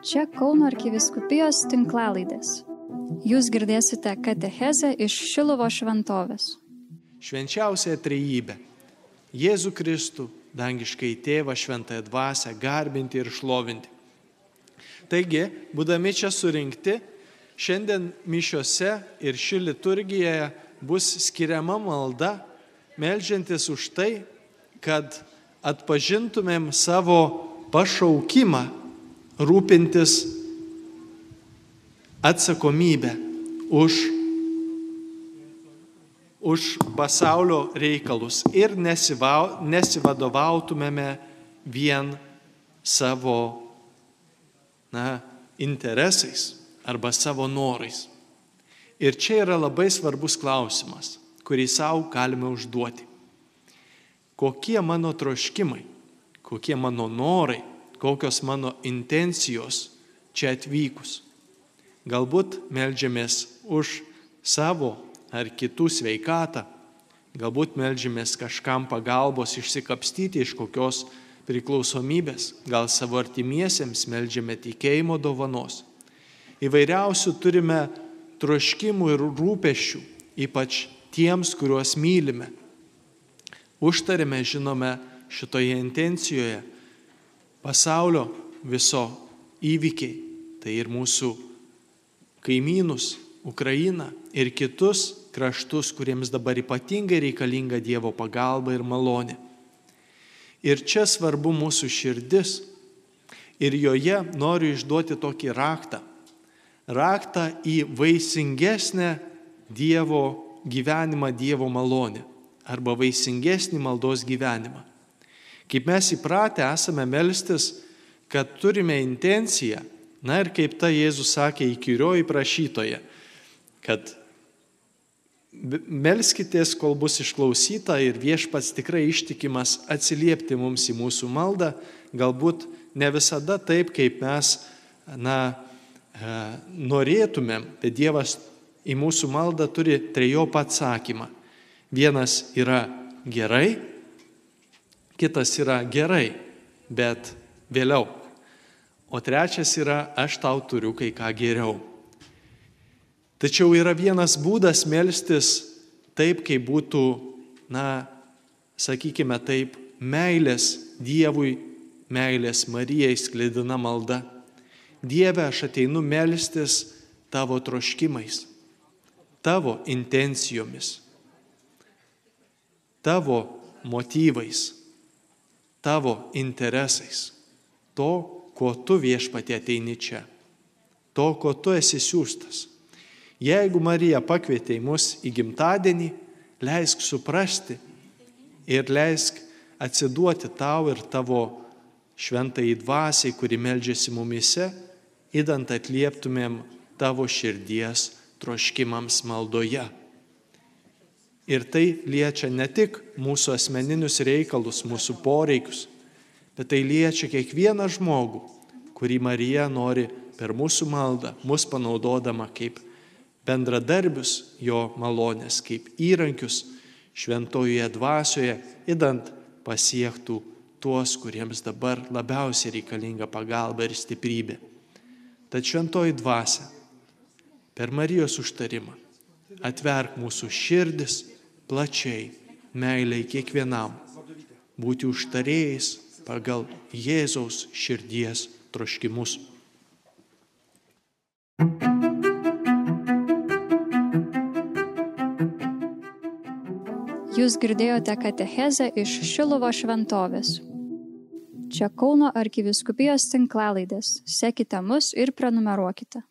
Čia Kauno arkiviskupijos tinklalaidės. Jūs girdėsite katechezę iš Šilovo šventovės. Švenčiausią trejybę - Jėzų Kristų, dangiškai tėvą, šventąją dvasę, garbinti ir šlovinti. Taigi, būdami čia surinkti, šiandien mišiuose ir ši liturgijoje bus skiriama malda, melžiantis už tai, kad atpažintumėm savo pašaukimą rūpintis atsakomybę už, už pasaulio reikalus ir nesivau, nesivadovautumėme vien savo na, interesais arba savo norais. Ir čia yra labai svarbus klausimas, kurį savo galime užduoti. Kokie mano troškimai, kokie mano norai kokios mano intencijos čia atvykus. Galbūt melžiamės už savo ar kitų sveikatą, galbūt melžiamės kažkam pagalbos išsikapstyti iš kokios priklausomybės, gal savo artimiesiems melžiame tikėjimo dovanos. Įvairiausių turime troškimų ir rūpešių, ypač tiems, kuriuos mylime. Užtarėme, žinome, šitoje intencijoje pasaulio viso įvykiai, tai ir mūsų kaimynus, Ukrainą ir kitus kraštus, kuriems dabar ypatingai reikalinga Dievo pagalba ir malonė. Ir čia svarbu mūsų širdis. Ir joje noriu išduoti tokį raktą. Raktą į vaisingesnę Dievo gyvenimą, Dievo malonę. Arba vaisingesnį maldos gyvenimą. Kaip mes įpratę esame melstis, kad turime intenciją, na ir kaip ta Jėzus sakė įkyrioji prašytoje, kad melskitės, kol bus išklausyta ir viešpats tikrai ištikimas atsiliepti mums į mūsų maldą, galbūt ne visada taip, kaip mes na, e, norėtumėm, bet Dievas į mūsų maldą turi trejopą atsakymą. Vienas yra gerai, kitas yra gerai, bet vėliau. O trečias yra aš tau turiu kai ką geriau. Tačiau yra vienas būdas melstis taip, kaip būtų, na, sakykime taip, meilės Dievui, meilės Marijai sklidina malda. Dieve, aš ateinu melstis tavo troškimais, tavo intencijomis, tavo motyvais tavo interesais, to, ko tu viešpatė ateini čia, to, ko tu esi siūstas. Jeigu Marija pakvietė į mus į gimtadienį, leisk suprasti ir leisk atsiduoti tau ir tavo šventai dvasiai, kuri meldžiasi mumise, įdant atlieptumėm tavo širdies troškimams maldoje. Ir tai liečia ne tik mūsų asmeninius reikalus, mūsų poreikius, bet tai liečia kiekvieną žmogų, kurį Marija nori per mūsų maldą, mus panaudodama kaip bendradarbius jo malonės, kaip įrankius šventojoje dvasioje, įdant pasiektų tuos, kuriems dabar labiausiai reikalinga pagalba ir stiprybė. Tad šventoji dvasia per Marijos užtarimą atverk mūsų širdis, plačiai meiliai kiekvienam, būti užtarėjais pagal Jėzaus širdies troškimus. Jūs girdėjote katechezę iš Šilovo šventovės. Čia Kauno arkiviskupijos tinklalaidės. Sekite mus ir prenumeruokite.